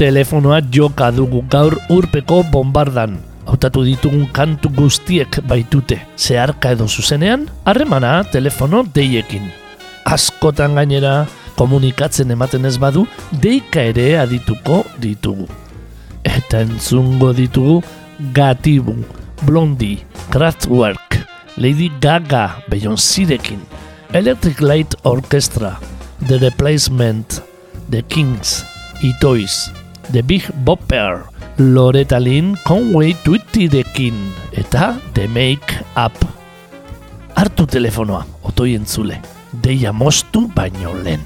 Telefonoa joka dugu gaur urpeko bombardan. Hautatu ditugun kantu guztiek baitute, zeharka edo zuzenean, harremana telefono deiekin. Askotan gainera, komunikatzen ematen ez badu, deika ere adituko ditugu. Eta entzungo ditugu Gatibu, Blondie, Kraftwerk, Lady Gaga, Beyoncérekin, Electric Light Orchestra, The Replacement, The Kings, Itoiz, The Big Bopper, Loretta Lynn Conway Twittirekin eta The Make Up. Artu telefonoa, otoi entzule, deia mostu baino lehen.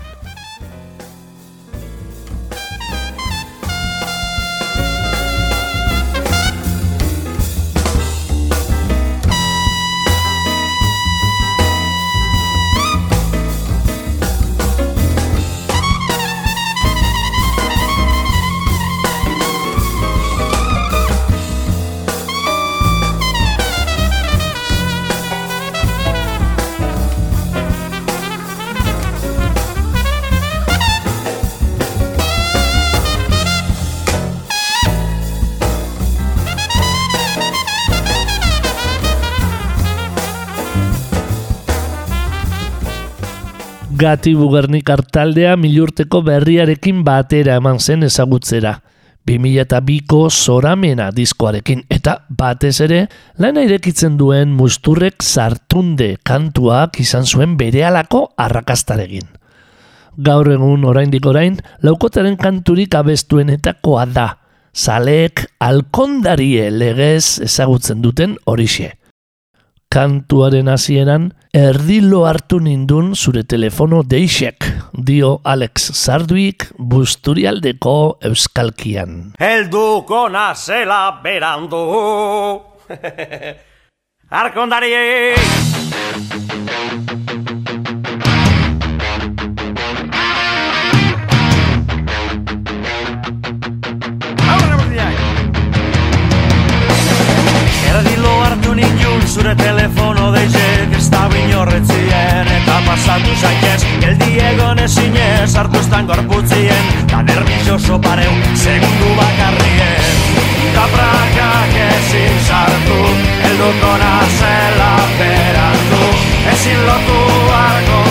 Gati Bugernikar taldea milurteko berriarekin batera eman zen ezagutzera. 2002ko zoramena diskoarekin eta batez ere lana irekitzen duen musturrek sartunde kantuak izan zuen berehalako arrakastaregin. Gaur egun oraindik orain laukotaren kanturik abestuenetakoa da. Zaleek alkondarie legez ezagutzen duten horixe kantuaren hasieran erdilo hartu nindun zure telefono deixek, dio Alex Sarduik busturialdeko euskalkian. Helduko nazela berandu Arkondari zure telefono deizek Ez da binorretzien eta pasatu zaitez Geldi egon ezinez hartu estan gorputzien. Da nervioso pareu segundu bakarrien. Da prakak ezin sartu Helduko nazela berandu. Ezin lotu argondarie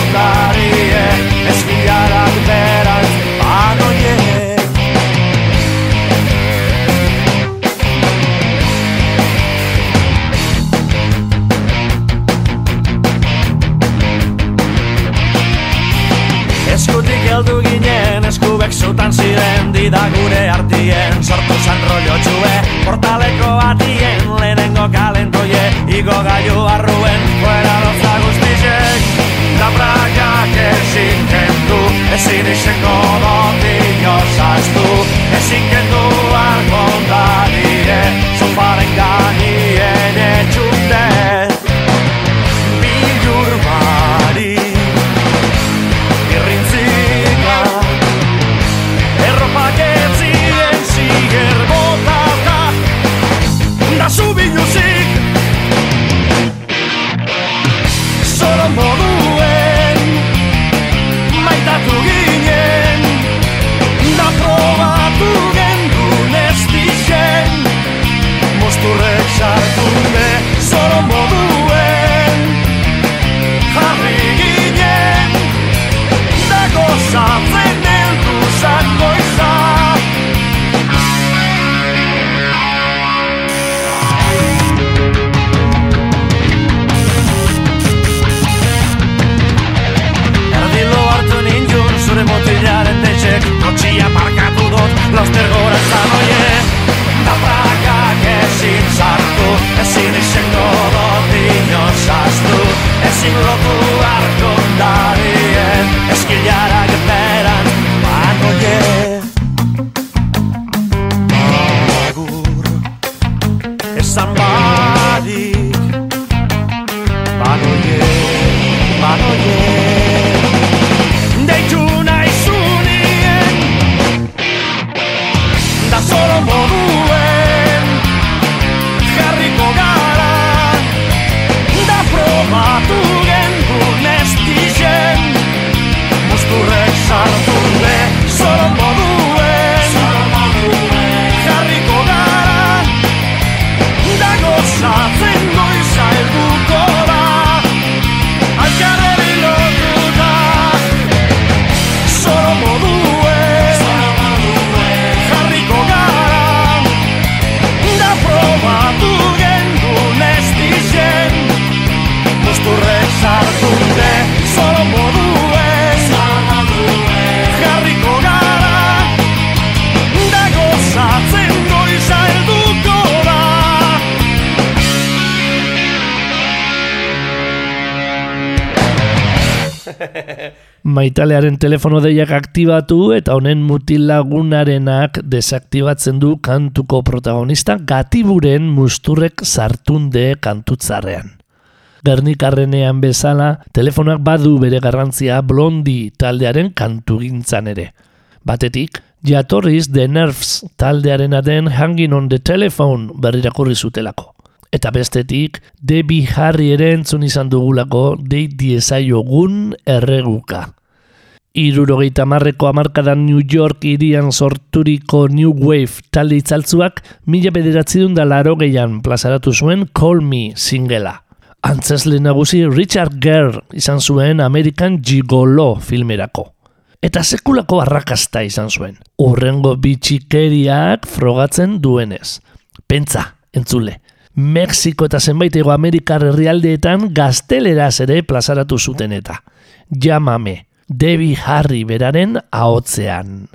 Dida gure artien, sortu zan rollo txue. Portaleko atien, lehenengo kalentoie Igo gaiu arruen, fuera loza guztizek Da prakak ezin kendu, ezin izeko dotik osaztu Ezin kendu argondarie, sofaren maitalearen telefono deiak aktibatu eta honen mutil lagunarenak desaktibatzen du kantuko protagonista gatiburen musturrek sartunde kantutzarrean. Gernikarrenean bezala, telefonak badu bere garrantzia blondi taldearen kantugintzan ere. Batetik, jatorriz The Nerves taldearen den Hanging on the Telephone berrirakurri zutelako. Eta bestetik, Debbie Harry ere entzun izan dugulako deit diesaiogun erreguka. Irurogeita marreko amarkadan New York irian sorturiko New Wave talde itzaltzuak mila bederatzi da laro gehian plazaratu zuen Call Me singela. Antzesle nagusi Richard Gere izan zuen American Gigolo filmerako eta sekulako arrakasta izan zuen. Urrengo bitxikeriak frogatzen duenez. Pentsa, entzule. Mexiko eta zenbait ego Amerikar herrialdeetan gazteleraz ere plazaratu zuten eta. Jamame, Debbie Harry beraren ahotzean.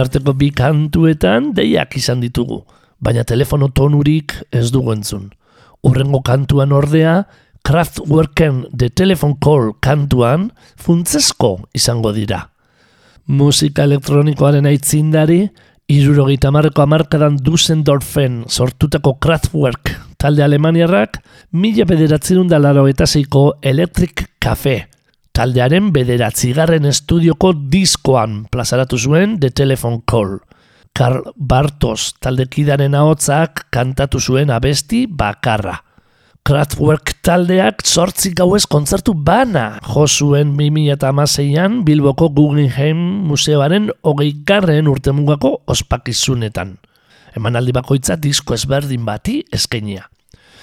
Arteko bi kantuetan deiak izan ditugu, baina telefono tonurik ez dugu entzun. Urrengo kantuan ordea, Kraftwerken The Telephone Call kantuan funtzesko izango dira. Musika elektronikoaren aitzindari, irurogeita marreko amarkadan Dusseldorfen sortutako Kraftwerk talde alemaniarrak, mila bederatzerun da laro eta zeiko Electric Cafe taldearen bederatzigarren estudioko diskoan plazaratu zuen The Telephone Call. Karl Bartos taldekidaren ahotzak kantatu zuen abesti bakarra. Kraftwerk taldeak sortzi gauez kontzertu bana jo zuen 2006an Bilboko Guggenheim Museoaren hogei garren urtemugako ospakizunetan. Emanaldi bakoitza disko ezberdin bati eskenia.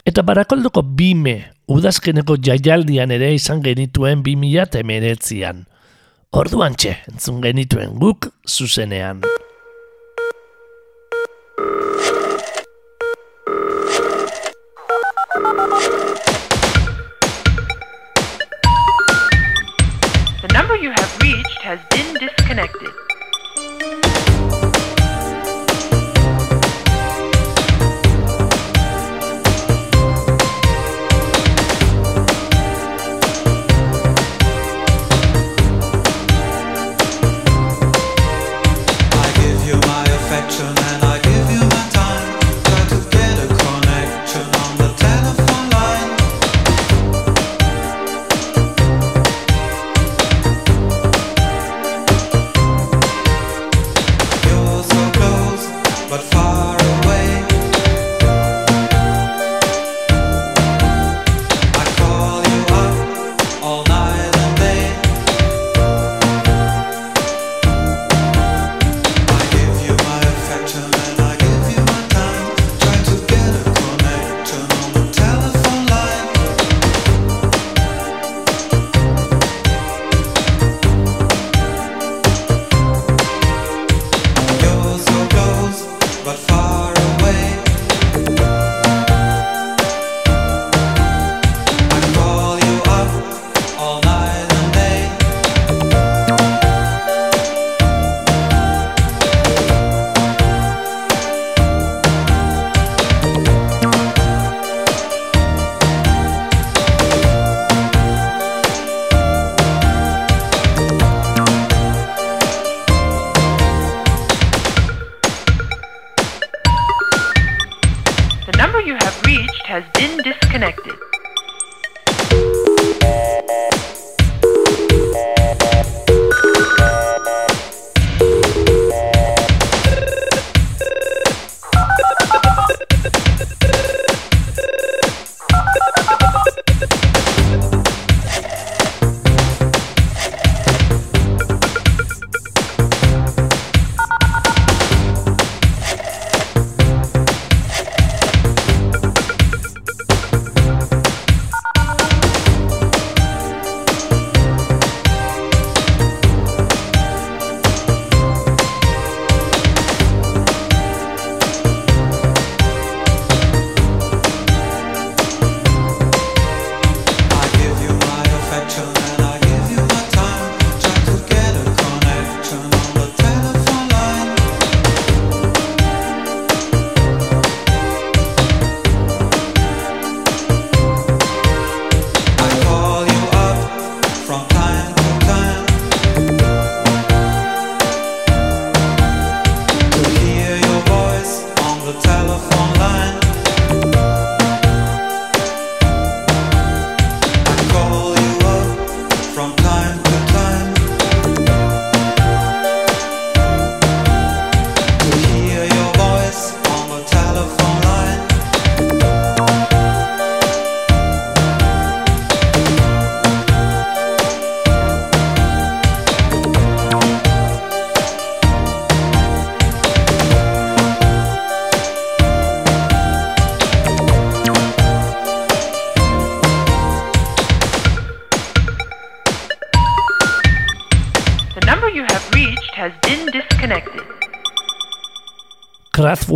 Eta barakoldoko bime udazkeneko jaialdian ere izan genituen 2008an. Orduan txe, entzun genituen guk zuzenean.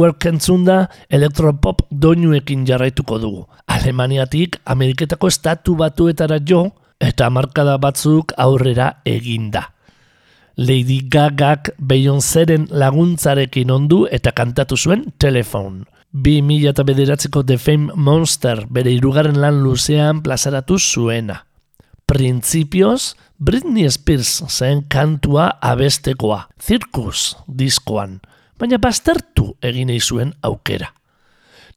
Kraftwerk entzunda elektropop doinuekin jarraituko dugu. Alemaniatik Ameriketako estatu batuetara jo eta markada batzuk aurrera eginda. Lady Gagak Beyoncéren laguntzarekin ondu eta kantatu zuen Telephone. 2009ko The Fame Monster bere irugarren lan luzean plazaratu zuena. Printzipioz, Britney Spears zen kantua abestekoa, Circus diskoan baina baztertu egin zuen aukera.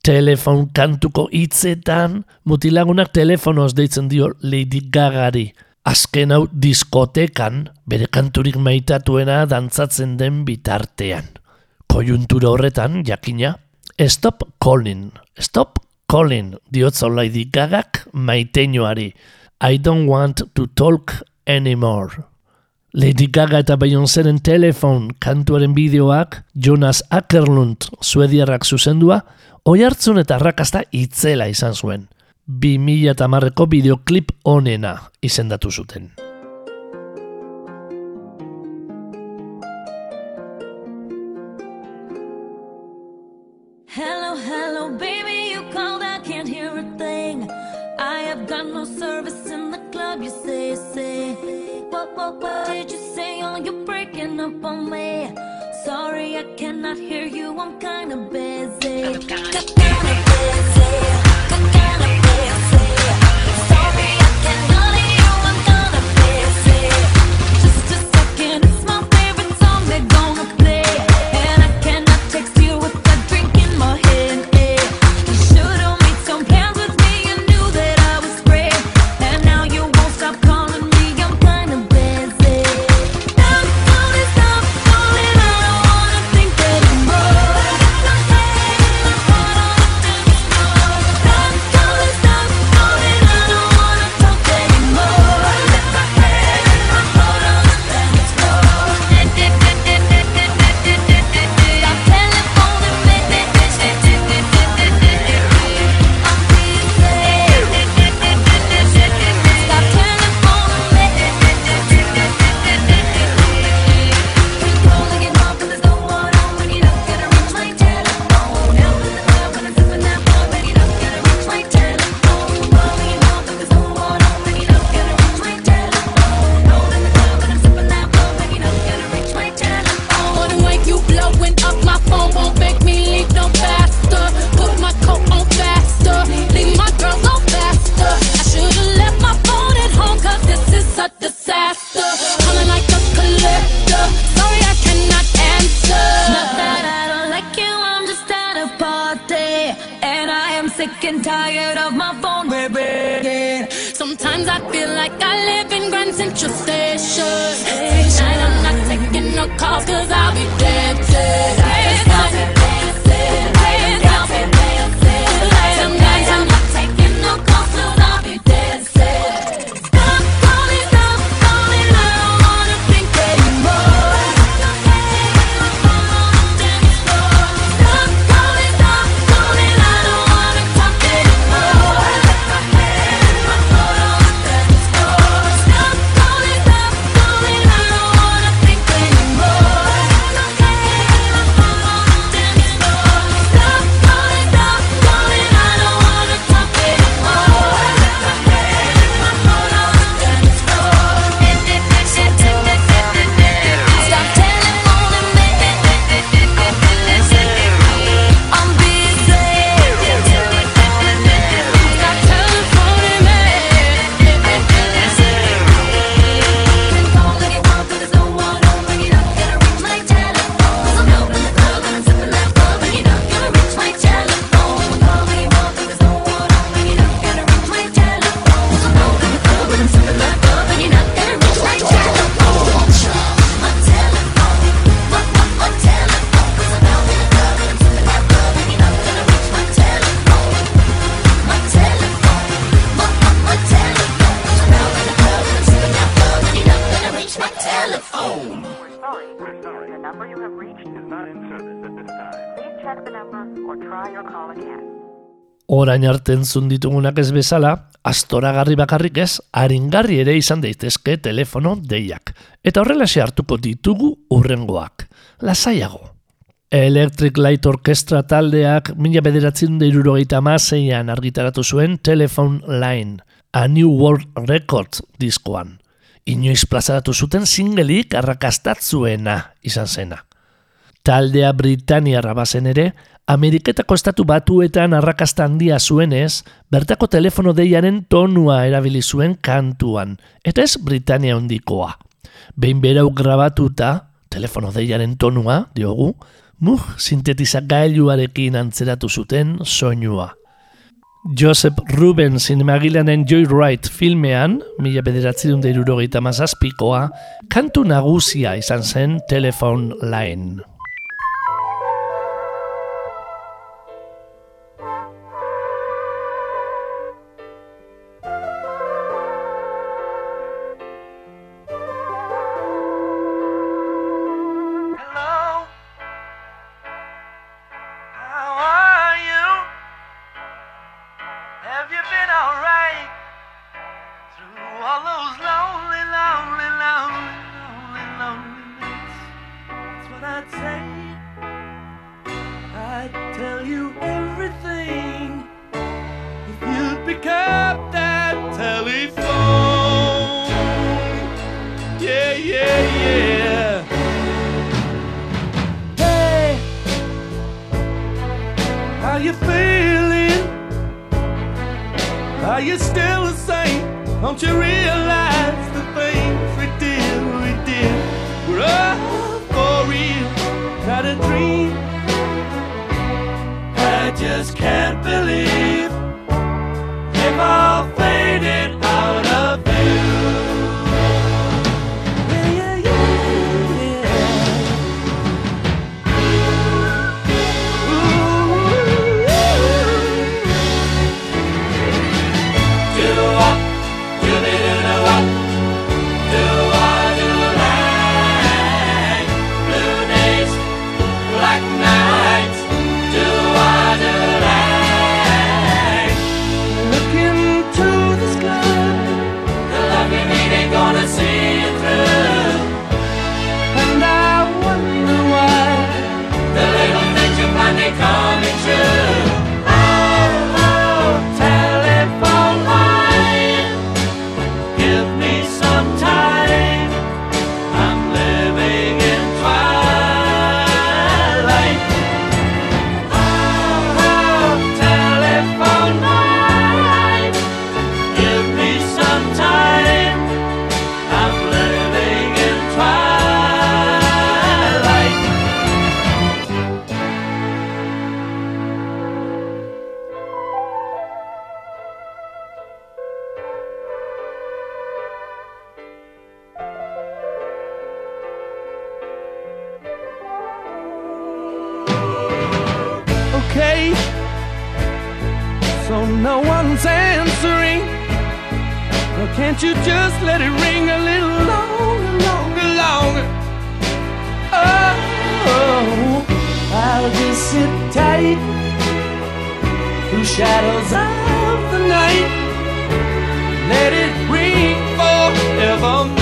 Telefon kantuko hitzetan mutilagunak telefonoz deitzen dio Lady Gagari. Azken hau diskotekan bere kanturik maitatuena dantzatzen den bitartean. Koiuntura horretan, jakina, stop calling, stop calling, diotzo Lady Gagak maiteinoari. I don't want to talk anymore. Lady Gaga eta Beyoncéren telefon kantuaren bideoak, Jonas Ackerlund suediarrak zuzendua, oi hartzun eta arrakasta itzela izan zuen. 2000 eta marreko bideoklip onena izendatu zuten. you're breaking up on me. Sorry, I cannot hear you, I'm kinda busy. I'm kinda busy. orain arte entzun ditugunak ez bezala, astoragarri bakarrik ez, aringarri ere izan daitezke telefono deiak. Eta horrela se hartuko ditugu urrengoak. Lasaiago. Electric Light Orchestra taldeak mila bederatzen da irurogeita mazeian argitaratu zuen Telephone Line, A New World Record diskoan. Inoiz plazaratu zuten singelik arrakastatzuena izan zena. Taldea Britaniarra bazen ere, Ameriketako estatu batuetan arrakasta handia zuenez, bertako telefono deiaren tonua erabili zuen kantuan, eta ez Britania hondikoa. Behin berau grabatuta, telefono deiaren tonua, diogu, muh sintetizak gailuarekin antzeratu zuten soinua. Joseph Rubens zinemagilanen Joy Wright filmean, mila bederatzen dut mazazpikoa, kantu nagusia izan zen Telephone Line. for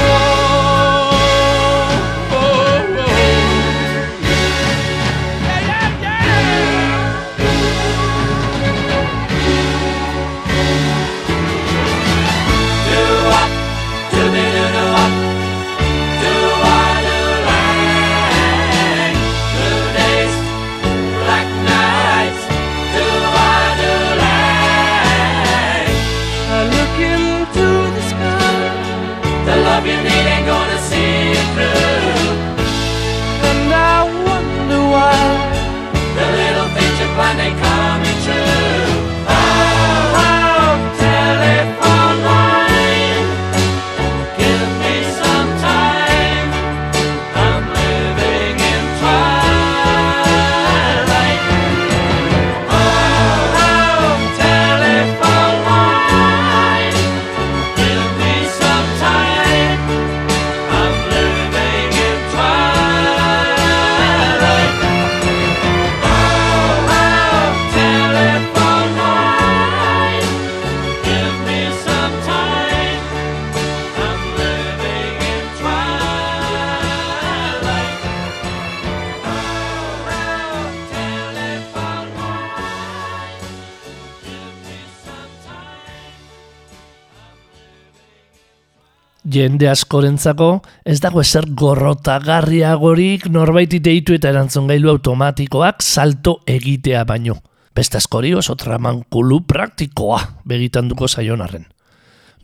Jende askorentzako ez dago ezer gorrotagarriagorik norbait deitu eta erantzungailu automatikoak salto egitea baino. Beste askori oso tramankulu praktikoa begitan duko zaionarren.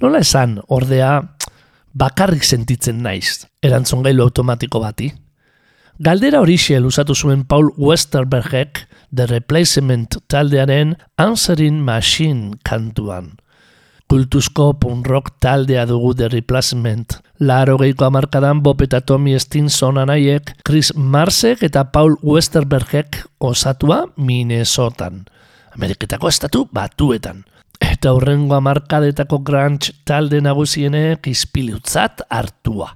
Nola esan, ordea, bakarrik sentitzen naiz, erantzungailu automatiko bati. Galdera horixe luzatu zuen Paul Westerbergek The Replacement taldearen Answering Machine kantuan. Kultuzko punk rock taldea dugu The Replacement. Laro geiko amarkadan Bob eta Tommy Stinson anaiek, Chris Marsek eta Paul Westerbergek osatua Minnesotan. Ameriketako estatu batuetan. Eta hurrengo amarkadetako grunge talde nagusienek izpiliutzat hartua.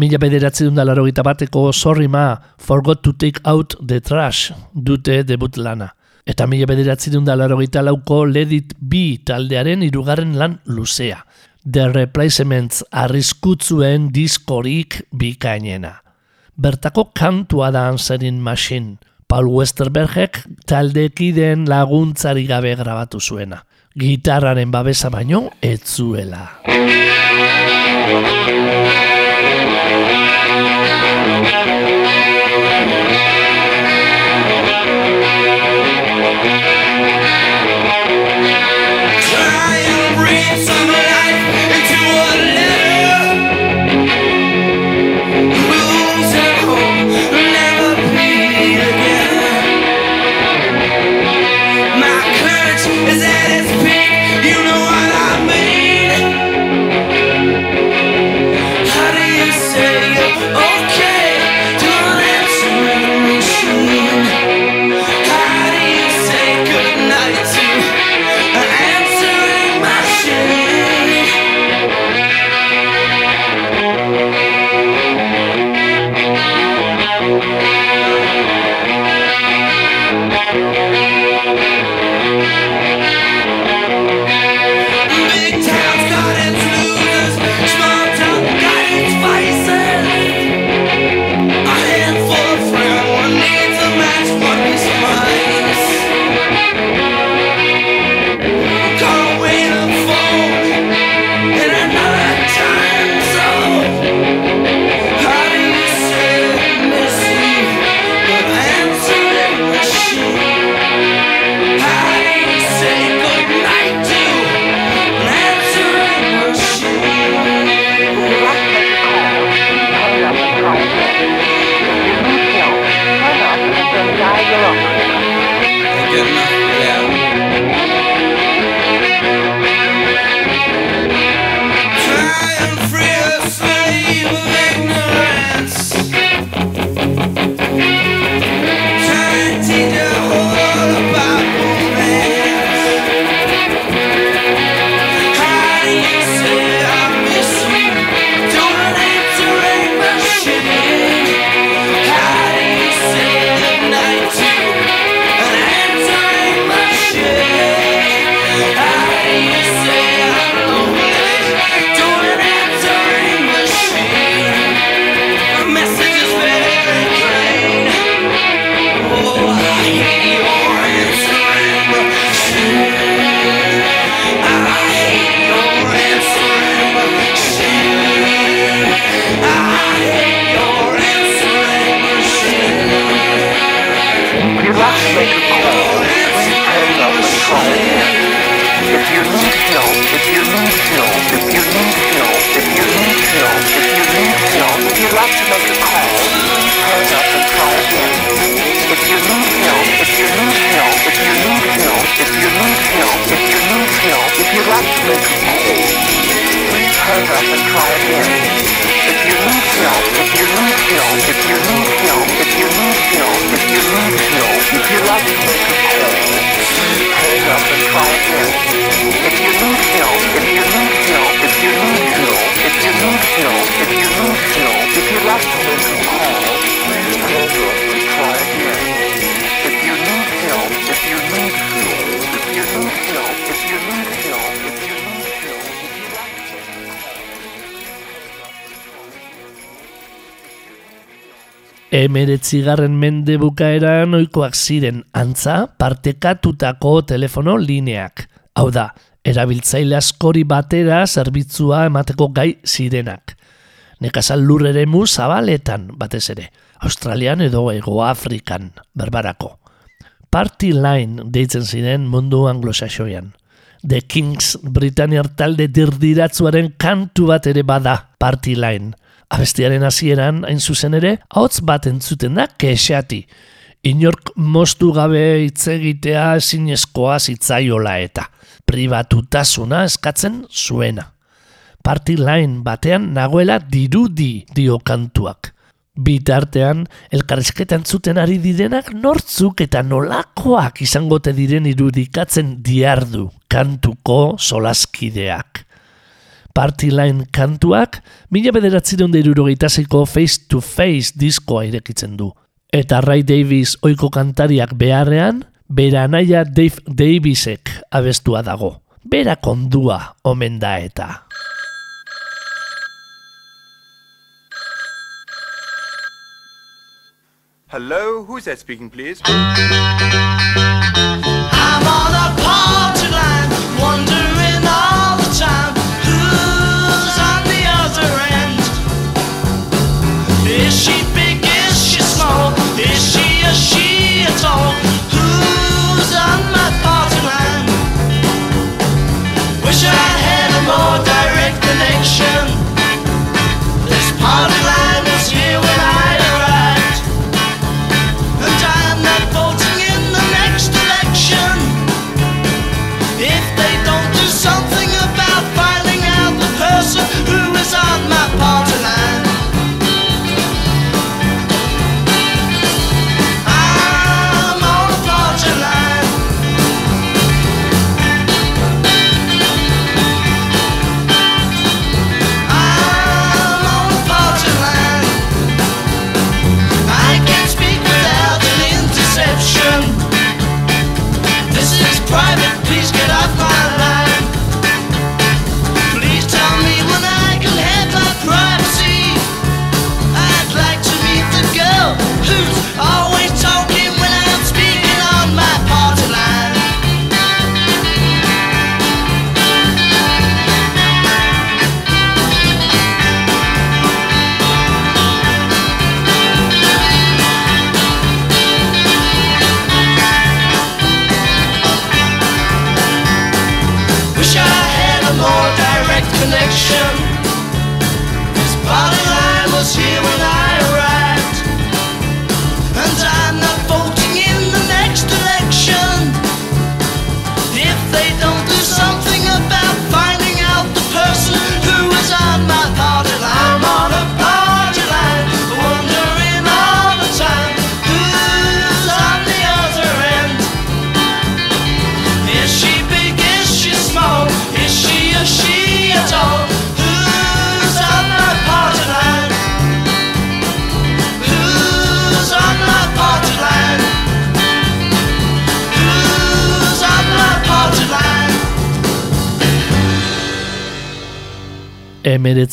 Mila bederatzi dunda laro bateko Sorry Ma, Forgot to Take Out the Trash dute debut lana. Eta mila bederatzi dunda laro lauko Let It Be taldearen irugarren lan luzea. The Replacements arriskutzuen diskorik bikainena. Bertako kantua da Answering Machine. Paul Westerbergek taldekideen laguntzari gabe grabatu zuena. Gitarraren babesa baino ez zuela. if you'd like to make a call, up and try again. If you need help, if you need help, if you need help, if you need help, if you need help, if you'd like to make a call, hang up and try again. If you need help, if you need help, if you need help, if you need help, if you need help, if you'd like to make a call, Emeretzigarren mende bukaeran ohikoak ziren antza partekatutako telefono lineak. Hau da, erabiltzaile askori batera zerbitzua emateko gai zirenak. Nekazal lur mu zabaletan batez ere, Australian edo Ego Afrikan, berbarako. Party Line deitzen ziren mundu anglosaxoian. The Kings Britanniar talde dirdiratzuaren kantu bat ere bada Party Line. Abestiaren hasieran hain zuzen ere, hotz bat entzuten da kexati. Inork moztu gabe hitz egitea ezinezkoa zitzaiola eta pribatutasuna eskatzen zuena. Party line batean nagoela dirudi dio kantuak. Bitartean, elkarrizketa entzuten ari direnak nortzuk eta nolakoak izangote diren irudikatzen diardu kantuko solaskideak. Partyline kantuak, mila bederatzireun zeiko Face to Face diskoa irekitzen du. Eta Ray Davis oiko kantariak beharrean, bera anaia Dave Davisek abestua dago. Bera kondua omen da eta. Hello, who's that speaking, please?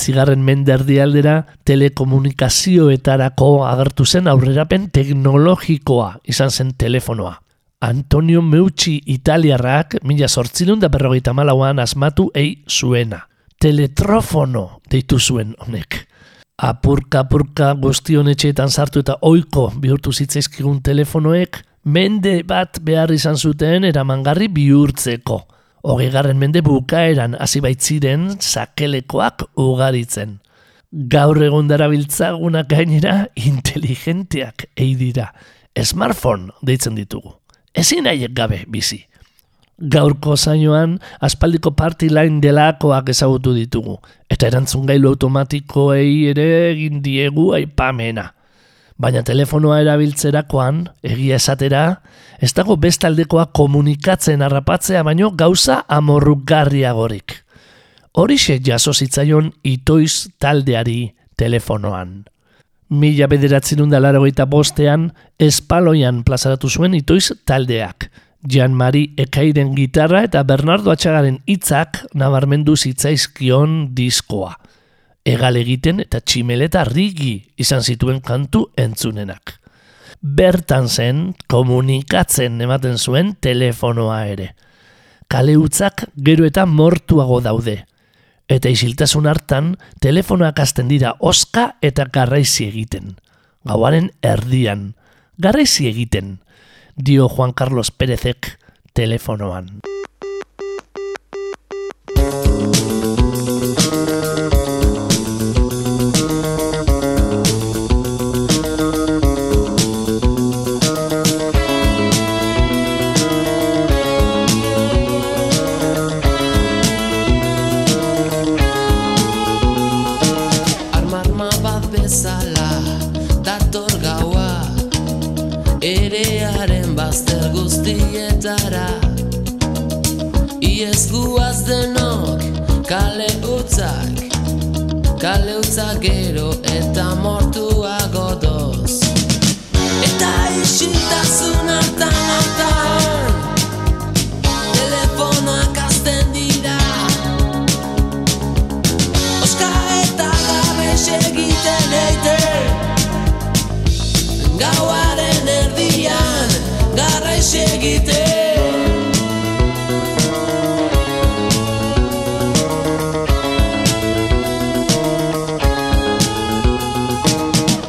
Emeretzigarren menderdi aldera telekomunikazioetarako agertu zen aurrerapen teknologikoa izan zen telefonoa. Antonio Meucci italiarrak mila sortzilun da berrogeita malauan asmatu ei zuena. Teletrofono deitu zuen honek. Apurka apurka guztion etxeetan sartu eta oiko bihurtu zitzaizkigun telefonoek mende bat behar izan zuten eramangarri bihurtzeko. Hogeigarren mende bukaeran hasi baitziren sakelekoak ugaritzen. Gaur egun darabiltzagunak gainera inteligenteak ei dira. Smartphone deitzen ditugu. Ezin haiek gabe bizi. Gaurko zainoan, aspaldiko party line delakoak ezagutu ditugu, eta erantzun gailu automatikoei ere egin diegu aipamena. Baina telefonoa erabiltzerakoan, egia esatera, ez dago bestaldekoa komunikatzen harrapatzea baino gauza amorrugarriagorik. Horixe jaso zitzaion itoiz taldeari telefonoan. Mila bederatzen da bostean, espaloian plazaratu zuen itoiz taldeak. Jean-Marie Ekairen gitarra eta Bernardo Atxagaren hitzak nabarmendu zitzaizkion diskoa. Egal egiten eta tximeleta rigi izan zituen kantu entzunenak. Bertan zen komunikatzen ematen zuen telefonoa ere. kale utzak gero eta mortuago daude. Eta isiltasun hartan, telefonoak azten dira oska eta garraizi egiten. Gauaren erdian, garraizi egiten, dio Juan Carlos Pérezek telefonoan. Egiten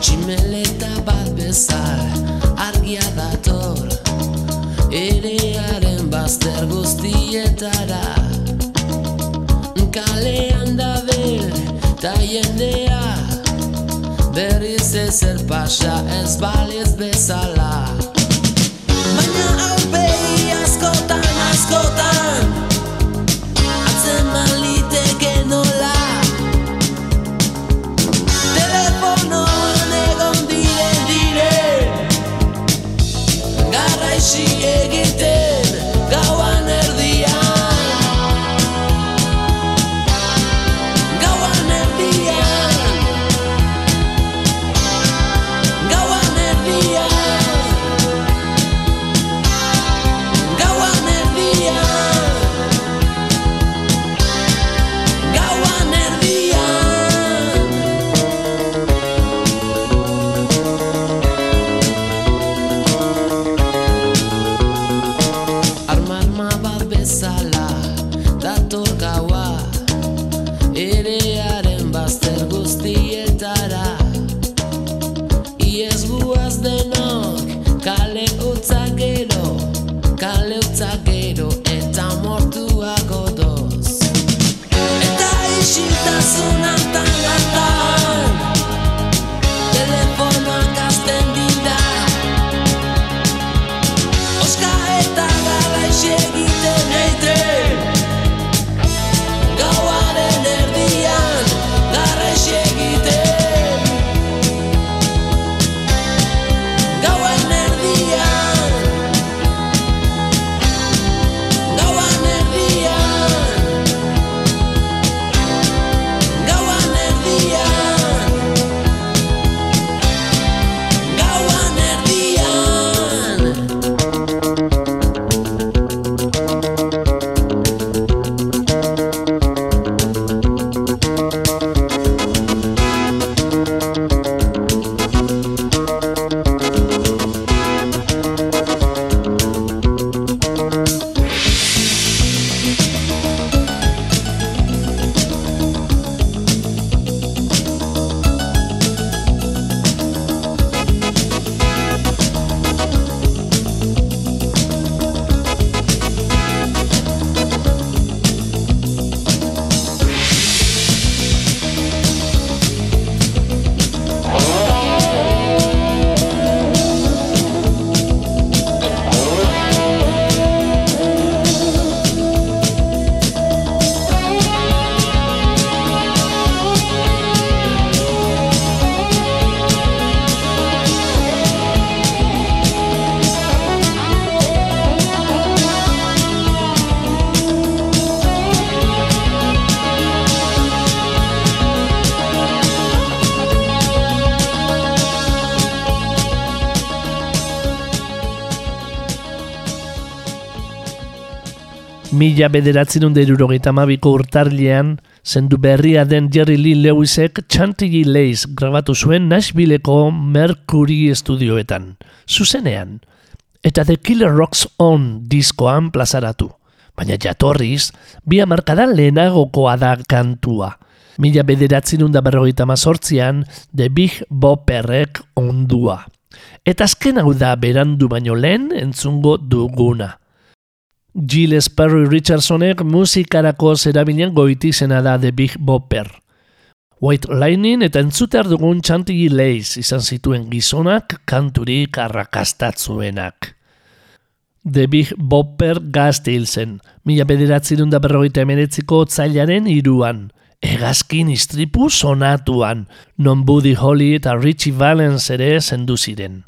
Tximeleta bat bezal argia dator. Erearen bazter guztietara. Kalean dabil ta jendea. Berriz ezer pasa ez baliz bezala askotan, share Mila bederatzen derurogeita mabiko urtarlean, zendu berria den Jerry Lee Lewisek Chantilly Lace grabatu zuen Nashvilleko Mercury estudioetan, zuzenean, eta The Killer Rocks On diskoan plazaratu. baina jatorriz, bi hamarkada lehenagokoa da kantua. Mila bederatzen da berrogeita mazortzian, The Big Bopperrek ondua. Eta azken hau da berandu baino lehen entzungo duguna. Gilles Perry Richardsonek musikarako zerabilen goitizena da The Big Bopper. White Lightning eta entzuter dugun Chantilly Lace izan zituen gizonak kanturik arrakastatzuenak. The Big Bopper gazte hil zen, mila bederatzen da berrogeita emeretziko otzailaren iruan, egazkin istripu sonatuan, non Buddy Holly eta Richie Valens ere zendu ziren.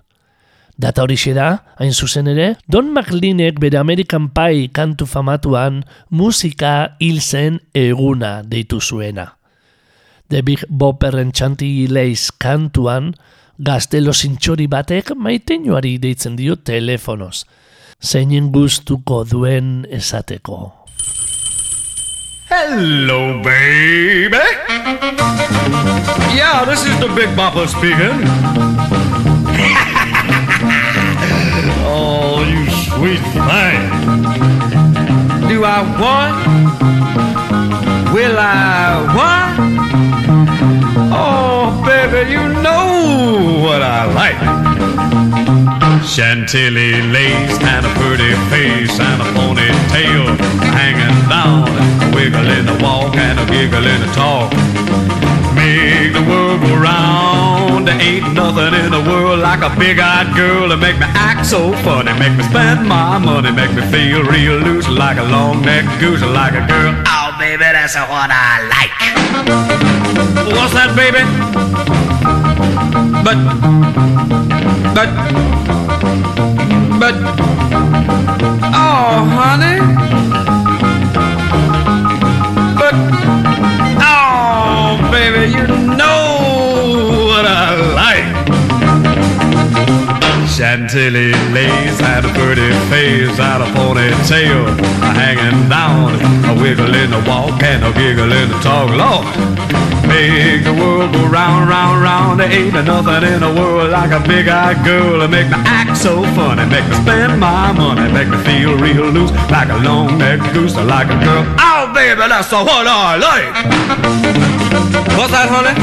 Data hori da, hain zuzen ere, Don McLeanek bere American Pie kantu famatuan musika hil zen eguna deitu zuena. The Big Bopperren txanti leiz kantuan, gaztelo zintxori batek maiteinoari deitzen dio telefonoz. Zeinen gustuko duen esateko. Hello, baby. Yeah, this is the Big Bopper speaking. oh, you sweet thing. Do I want? Will I want? Oh, baby, you know what I like. Chantilly lace and a pretty face and a ponytail hanging down, a wiggle in the walk and a giggle in the talk. Make the world go round. There ain't nothing in the world like a big-eyed girl to make me act so funny, make me spend my money, make me feel real loose like a long-necked goose, like a girl. Oh, baby, that's what I like. What's that, baby? But, but, but, Chantilly lace had a pretty face, had a ponytail hanging down, a wiggle in the walk and a giggle in the talk. Lord, make the world go round, round, round. There ain't nothing in the world like a big-eyed girl to make me act so funny, make me spend my money, make me feel real loose like a long-necked goose, like a girl. Oh, baby, that's what I like. What's that, honey?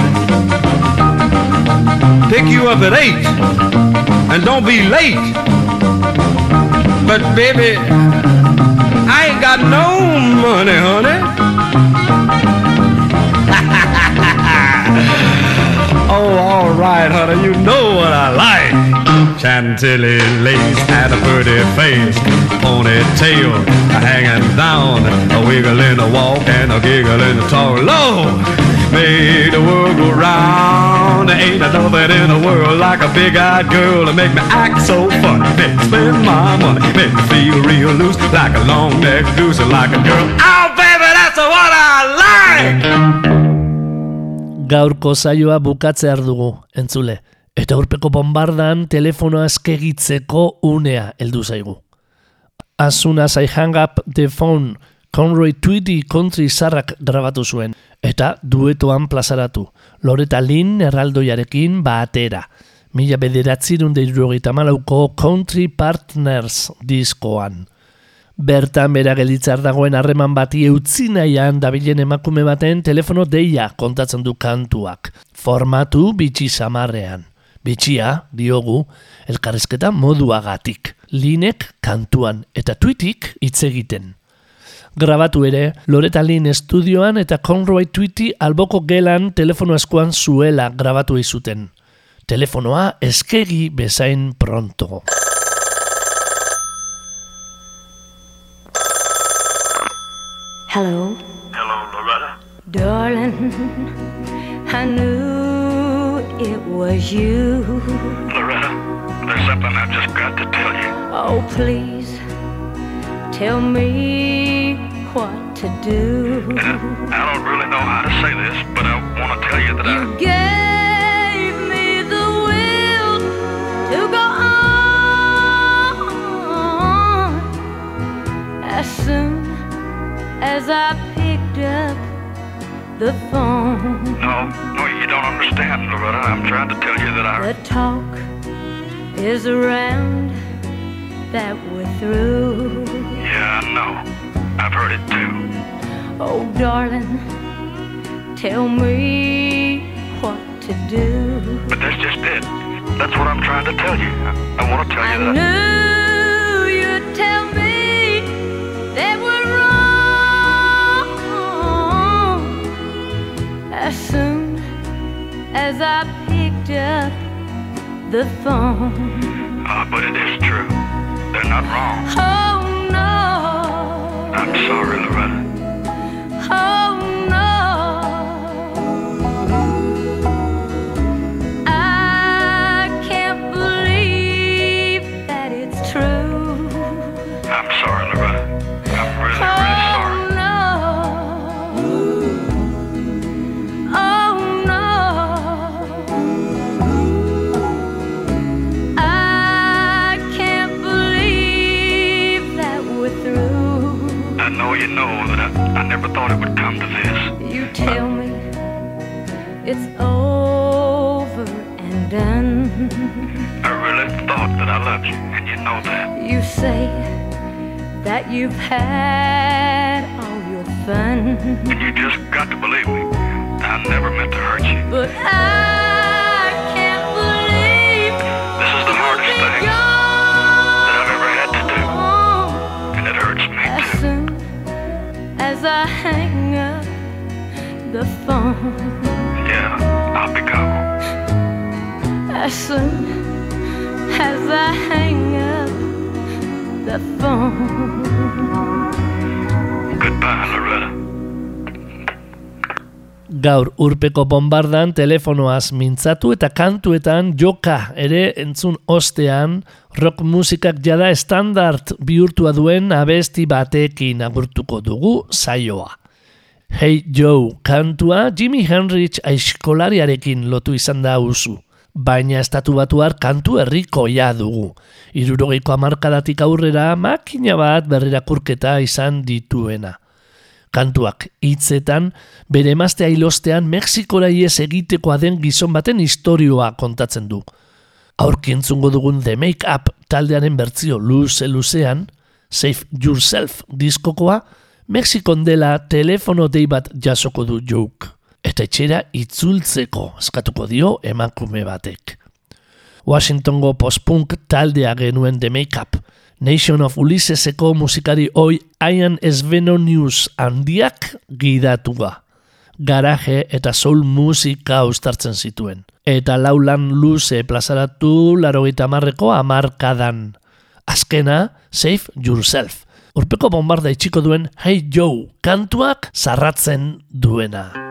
Pick you up at eight, and don't be late. But baby, I ain't got no money, honey. oh, all right, honey, you know what I like. Chantilly lace and a pretty face, ponytail hanging down, a wiggle in the walk and a giggle in the talk. Lord, made the world go round. There ain't nothing in the world like a big-eyed girl to make me act so funny, make me spend my money, make me feel real loose like a long-necked goose, like a girl. Oh, baby, that's what I like. Gaurko zaioa bukatzear dugu, entzule. Eta urpeko bombardan telefonoa eskegitzeko unea heldu zaigu. As soon as I hang up the phone, Conroy Tweety country zarrak grabatu zuen, eta duetoan plazaratu. Loreta Lin erraldoiarekin batera. Mila bederatzirun deirurogeita malauko Country Partners diskoan. Bertan bera gelitzar dagoen harreman bati eutzi nahian dabilen emakume baten telefono deia kontatzen du kantuak. Formatu bitxi samarrean. Bitxia, diogu, elkarrezketa moduagatik. Linek kantuan eta tuitik hitz egiten. Grabatu ere, Loreta Lin estudioan eta Conroy Tweety alboko gelan telefono eskuan zuela grabatu izuten. Telefonoa eskegi bezain pronto. Hello, Hello, Loretta. darling. I knew it was you. Loretta, there's something I've just got to tell you. Oh, please tell me what to do. And I don't really know how to say this, but I want to tell you that I. Gave me the will to go on as soon as I picked up the phone. No, no, you don't understand, Loretta. I'm trying to tell you that I. The talk is around that we're through. Yeah, I know. I've heard it too. Oh, darling, tell me what to do. But that's just it. That's what I'm trying to tell you. I, I want to tell I you that. As soon as I picked up the phone. Uh, but it is true. They're not wrong. Oh no, I'm sorry, Loretta. oh thought it would come to this. You tell me it's over and done. I really thought that I loved you, and you know that. You say that you've had all your fun. And you just got to believe me. I never meant to hurt you. But I as I hang up the phone. Yeah, I'll be gone. As soon as I hang up the phone. Goodbye, Loretta. Gaur urpeko bombardan telefonoaz mintzatu eta kantuetan joka ere entzun ostean rock musikak jada estandart bihurtua duen abesti batekin agurtuko dugu saioa. Hey Joe kantua Jimi Hendrix aiskolariarekin lotu izan da usu. Baina estatu batuar kantu herrikoia dugu. Irurogeiko amarkadatik aurrera makina bat berrirakurketa izan dituena. Kantuak hitzetan bere emaztea ilostean Mexikora ies egitekoa den gizon baten istorioa kontatzen du. Aurki entzungo dugun The Make Up taldearen bertzio luze luzean, Save Yourself diskokoa, Mexikon dela telefono dei bat jasoko du joke. Eta etxera itzultzeko eskatuko dio emakume batek. Washingtongo postpunk taldea genuen The Make Up, Nation of Ulysseseko musikari oi Ian Svenonius handiak gidatua. Garaje eta soul musika ustartzen zituen. Eta laulan luze plazaratu larogeita marreko amarkadan. Azkena, Save Yourself. Urpeko bombarda itxiko duen Hey Joe kantuak zarratzen duena.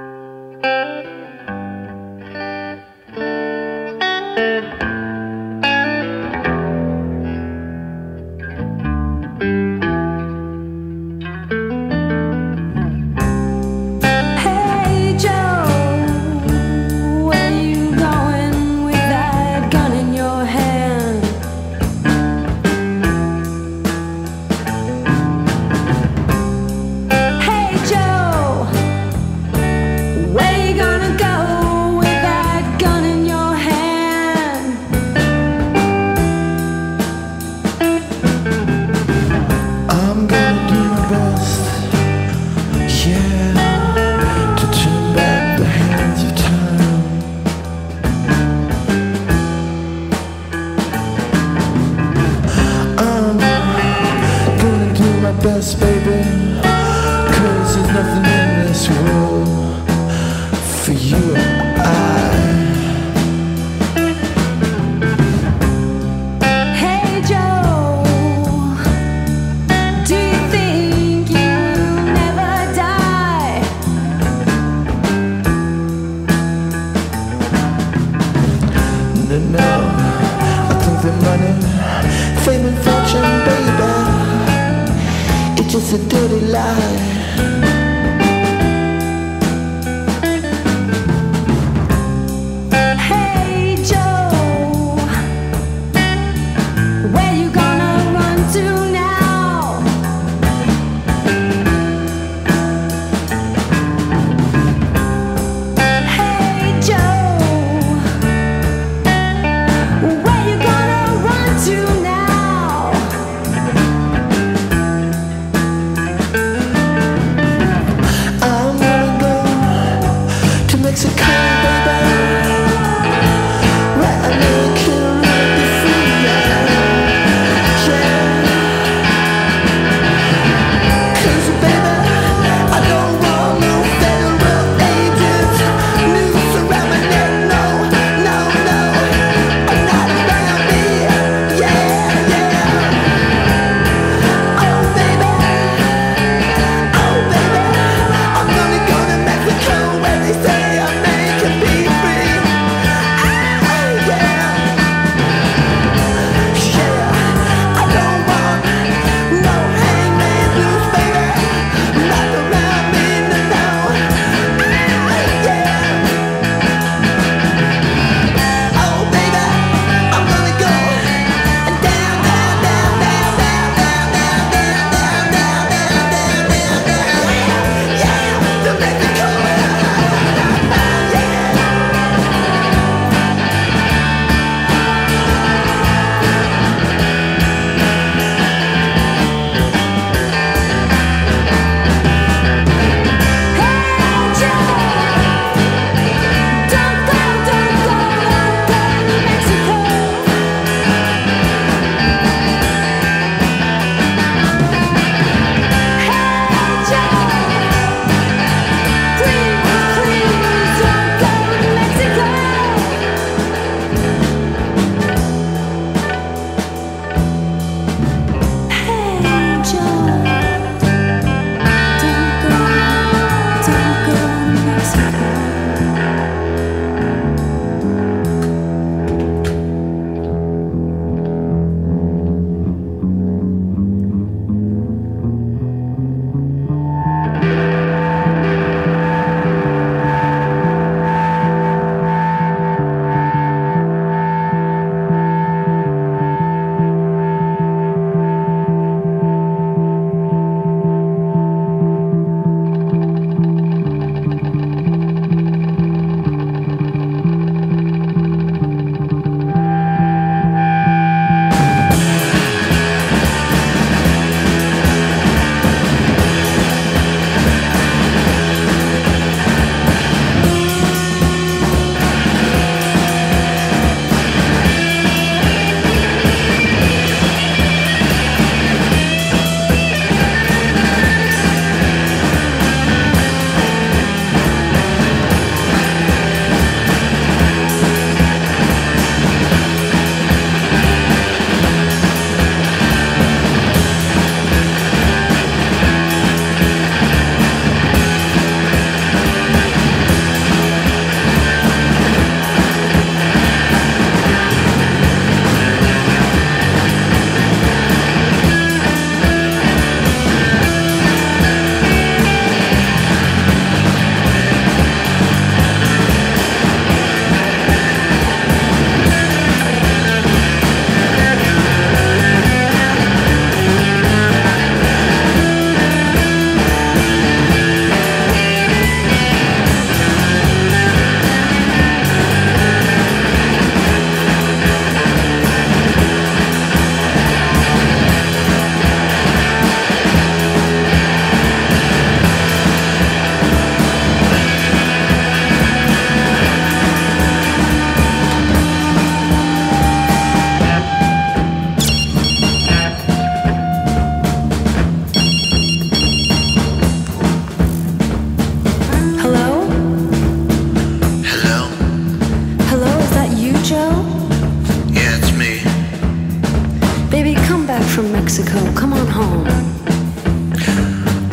From Mexico. Come on home.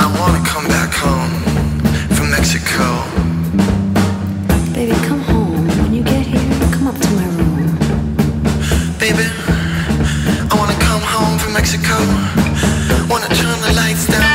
I wanna come back home from Mexico. Baby, come home. When you get here, come up to my room. Baby, I wanna come home from Mexico. Wanna turn the lights down